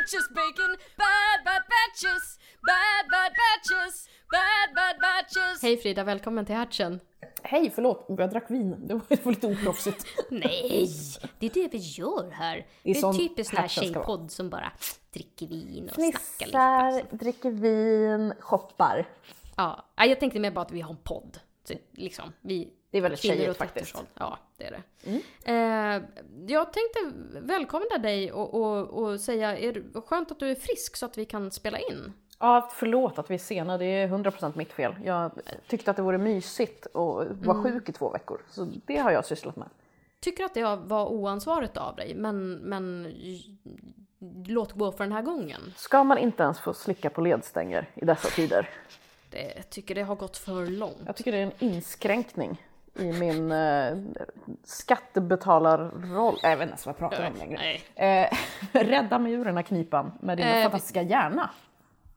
sandwiches, bacon, bad bad batches, bad bad batches, bad bad batches. Hej Frida, välkommen till Hertzen. Hej, förlåt, jag drack vin. Det var, det var lite oproffsigt. Nej, det är det vi gör här. Det Det är är, sån typiskt sån här tjejpodd som bara dricker vin och snackar lite. Fnissar, dricker vin, shoppar. Ja, jag tänkte mer bara att vi har en podd. Så, liksom, vi Det är väldigt tjejigt faktiskt. Ja, det är det. Eh, jag tänkte välkomna dig och, och, och säga, är skönt att du är frisk så att vi kan spela in. Ja, förlåt att vi är sena. Det är 100% mitt fel. Jag tyckte att det vore mysigt att vara sjuk i två veckor. Så det har jag sysslat med. Tycker att det var oansvarigt av dig, men, men låt gå för den här gången. Ska man inte ens få slicka på ledstänger i dessa tider? Det, jag tycker det har gått för långt. Jag tycker det är en inskränkning i min eh, skattebetalarroll. Jag vet inte ens vad jag pratar om längre. Eh, rädda mig ur den här knipan med din Eh, fantastiska hjärna.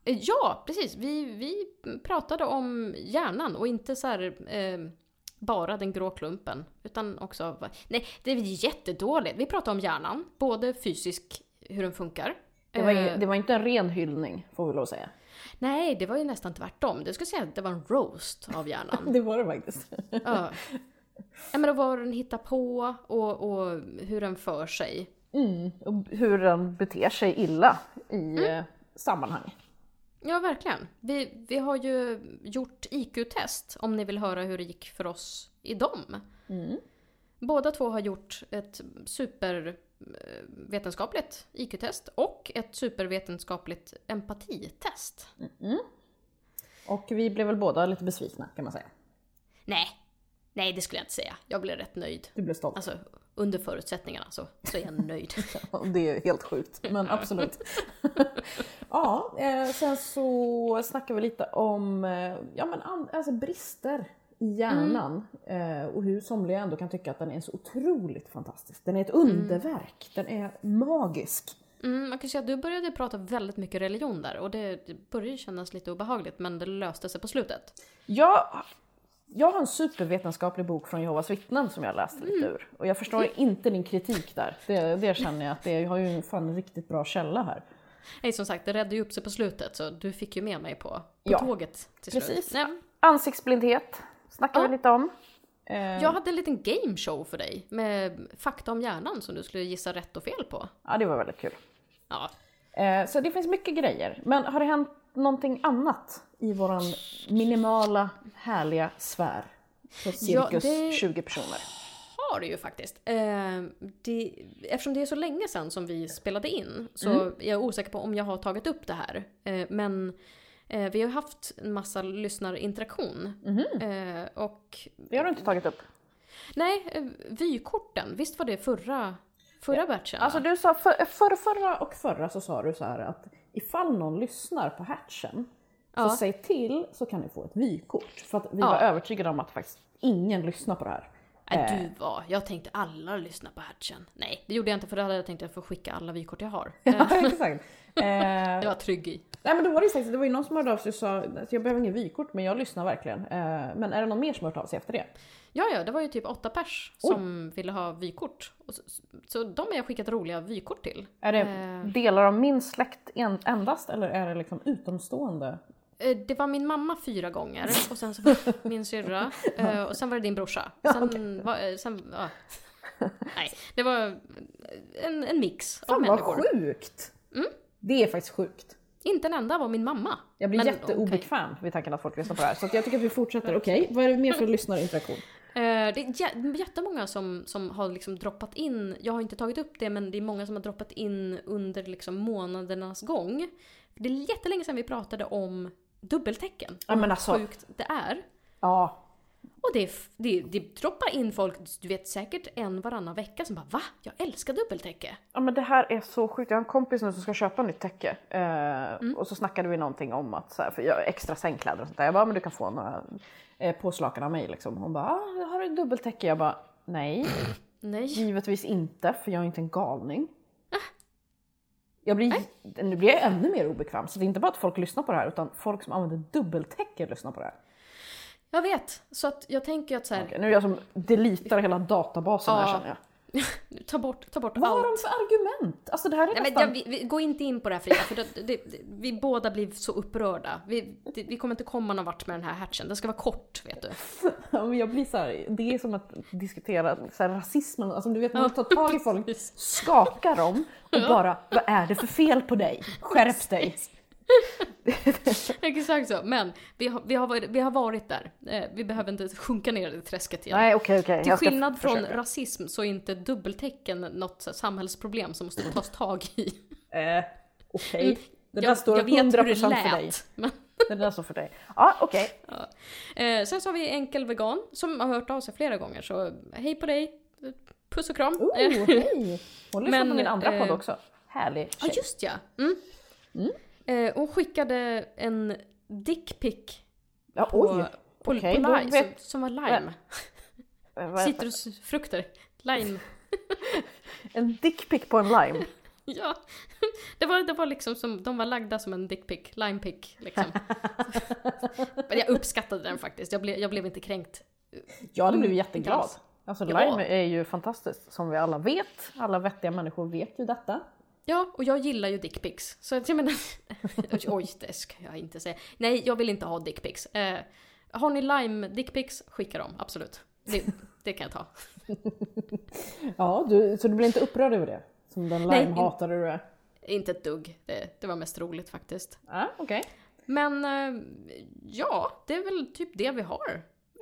Eh, Ja, precis. Vi, vi pratade om hjärnan och inte så här, eh, bara den grå klumpen. Utan också... Nej, det är jättedåligt. Vi pratade om hjärnan, både fysisk, hur den funkar. Det var, Eh, ju- det var inte en ren hyllning får vi lov att säga. Nej, det var ju nästan tvärtom. Jag skulle säga att det var en roast av hjärnan. Det var det faktiskt. ja. ja, men vad den hittar på och, och hur den för sig. Mm, och hur den beter sig illa i eh, sammanhang. Ja, verkligen. Vi, vi har ju gjort IQ-test om ni vill höra hur det gick för oss i dem. Båda två har gjort ett supervetenskapligt IQ-test och ett supervetenskapligt empatitest. Och vi blev väl båda lite besvikna kan man säga. Nej, nej det skulle jag inte säga. Jag blev rätt nöjd. Du blev stolt. Alltså, under förutsättningarna så, så är jag nöjd. Det är helt sjukt, men absolut. ja, eh, sen så snackar vi lite om eh, ja, men alltså brister i hjärnan eh, och hur somliga ändå kan tycka att den är så otroligt fantastisk. Den är ett underverk, den är magisk. Mm, man kan säga att du började prata väldigt mycket religion där och det började kännas lite obehagligt men det löste sig på slutet. Jag, jag har en supervetenskaplig bok från Jehovas vittnen som jag läste lite ur. Och jag förstår inte din kritik där. Det, det känner jag att det, jag har ju fan en riktigt bra källa här. Nej, som sagt, det räddade ju upp sig på slutet så du fick ju med mig på, på Ja, tåget till precis. slut. Nej, Ansiktsblindhet snackar vi Ja. lite om. Eh, jag hade en liten gameshow för dig med fakta om hjärnan som du skulle gissa rätt och fel på. Ja, det var väldigt kul. Ja, Eh, så det finns mycket grejer. Men har det hänt någonting annat i våran minimala, härliga sfär? På Ja, cirkus det- 20 personer. har det ju faktiskt. Eh, det, eftersom det är så länge sedan som vi spelade in så Mm. är jag osäker på om jag har tagit upp det här. Eh, men eh, vi har haft en massa lyssnarinteraktion. Eh, och Det har du inte tagit upp. nej, eh, vykorten, visst var det förra, förra batchen? va? Alltså du sa, för, för, förra och förra så sa du så här att ifall någon lyssnar på Hatchen så Ja. säg till så kan ni få ett vykort. För att vi Ja. var övertygade om att faktiskt ingen lyssnar på det här. Nej, du var. Jag tänkte alla lyssnar på Hatchen. Nej, det gjorde jag inte för då hade jag tänkt att jag får skicka alla vykort jag har. Eh, Ja, exakt. Eh, jag var trygg i. Nej men då var det faktiskt, det var ju någon som hörde av sig och sa att jag behöver ingen vykort men jag lyssnar verkligen. Eh, men är det någon mer som har hört av sig efter det? Ja, ja, det var ju typ åtta pers som ville ha vykort. Så, så de har jag skickat roliga vykort till. Är det Eh. delar av min släkt en, endast eller är det liksom utomstående? Eh, Det var min mamma fyra gånger och sen så var min syrra eh, och sen var det din brorsa. Sen, var, eh, sen ja. Nej, det var en, en mix av Fan vad människor. sjukt! Det är faktiskt sjukt. Inte en enda var min mamma. Jag blir Men, jätteobekväm vid tanken att folk lyssnar på det här. Så jag tycker att vi fortsätter. Okej, vad är det mer för lyssnarinteraktion? Eh, Det är jä- jättemånga som, som har liksom droppat in, jag har inte tagit upp det men det är många som har droppat in under liksom månadernas gång. Det är jättelänge sedan vi pratade om dubbeltecken. Ja, men alltså- sjukt det är. Ja, Och det, det, det droppar in folk, du vet säkert en varannan vecka som bara va? Jag älskar dubbeltäcke. Ja men det här är så sjukt. Jag har en kompis nu som ska köpa nytt täcke. Eh, Och så snackade vi någonting om att så här, för jag extra sängkläder och sånt där. Jag bara, men du kan få några eh, påslakan av mig liksom. Hon bara, ah, har du dubbeltäcke? Jag bara, nej. Nej. Givetvis inte, för jag är inte en galning. Jag blir, nu blir jag ännu mer obekväm. Så det är inte bara att folk lyssnar på det här, utan folk som använder dubbeltäcke lyssnar på det här. Jag vet, så att jag tänker att så här, Okej, nu är jag som deletar hela databasen här Ja. känner jag. Ta bort, ta bort Vad har de allt. för argument? Alltså det här är Nej, men nästan... jag, vi, vi, gå inte in på det här Frida, för det, det, det, vi båda blir så upprörda. Vi, det, vi kommer inte komma någon vart med den här hatchen. Den ska vara kort, vet du. Ja, men jag blir så här, det är som att diskutera så här, rasismen. Alltså, du vet när man tar tag i folk, skakar dem och bara vad är det för fel på dig? Skärp dig! Exakt så. Men vi har, vi har, varit, vi har varit där. Eh, vi behöver inte sjunka ner i träsket igen. Nej okej okej. Till skillnad från försöka. rasism så är inte dubbeltecken något samhällsproblem som måste tas tag i. Eh, okej. Det där jag, står jag vet hur 100% det för dig. Men, Det där står för dig. Ja okej. eh, sen så har vi Enkel Vegan som har hört av sig flera gånger. Så hej på dig. Puss och kram. Oh, hej! Hon lyssnar på min andra eh, podd också. Härlig Ja tjej. just ja. Mm. Eh, hon skickade en dickpic Ja, på, oj! på, okej, på lime, vet- som, som var lime. Citrusfrukter. Lime. En dickpic på en lime. Ja, det var, det var liksom som, de var lagda som en dickpic, limepic liksom. Men jag uppskattade den faktiskt, jag blev, jag blev inte kränkt. Jag hade blivit Mm, jätteglad. Alltså Ja. lime är ju fantastiskt som vi alla vet. Alla vettiga människor vet ju detta. Ja, och jag gillar ju dickpics. Så jag menar, oj det ska jag inte säga. Nej, jag vill inte ha dickpics. Eh, har ni lime dickpics, skicka dem, absolut. Det, det kan jag ta. Ja, du, så du blir inte upprörd över det? Som den lime-hatare du är? Inte ett dugg, det, det var mest roligt faktiskt. Ja, okej. Men eh, ja, det är väl typ det vi har.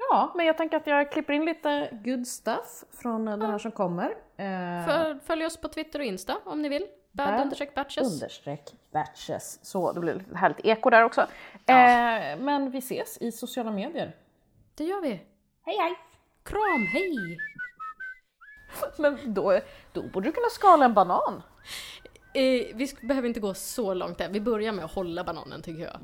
Ja, men jag tänker att jag klipper in lite good stuff från den här som kommer. Eh, följ oss på Twitter och Insta om ni vill. Bad understreck batches. understreck batches. Så det blir lite härligt eko där också. Ja. Eh, men vi ses i sociala medier. Det gör vi. Hej hej! Kram, hej! Men då, då borde du kunna skala en banan. Eh, vi behöver inte gå så långt där. Vi börjar med att hålla bananen tycker jag.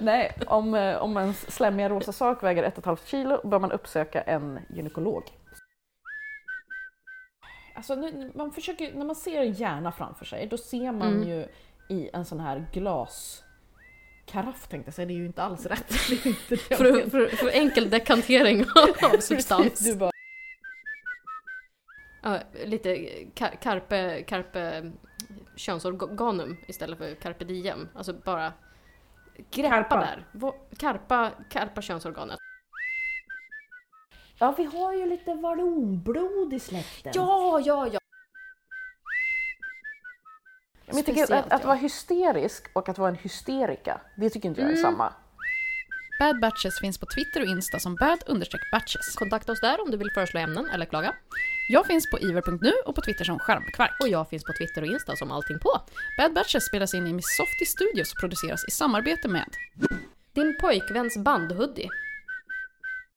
Nej, om, eh, om ens slemmiga rosa sak väger 1,5 kilo bör man uppsöka en gynekolog. Alltså, man försöker, när man ser en hjärna framför sig, då ser man Mm. ju i en sån här glaskaraff tänkte jag säga, det är ju inte alls rätt. Inte För, för, för enkel dekantering av substans. Bara, Ja, lite kar- carpe, carpe könsorganum istället för carpe diem. Alltså bara greppa Karpa. där. Karpa, karpa könsorganet. Ja vi har ju lite vallonblod i släkten. Ja, ja, ja. Men jag tycker att, att vara hysterisk och att vara en hysterika, det tycker inte jag är Mm. samma. Bad Batches finns på Twitter och Insta som bad-batches. Kontakta oss där om du vill föreslå ämnen eller klaga. Jag finns på iver.nu och på Twitter som skärmkvark. Och jag finns på Twitter och Insta som allting på. Bad Batches spelas in i Miss Softy Studios och produceras i samarbete med Din pojkväns bandhoodie.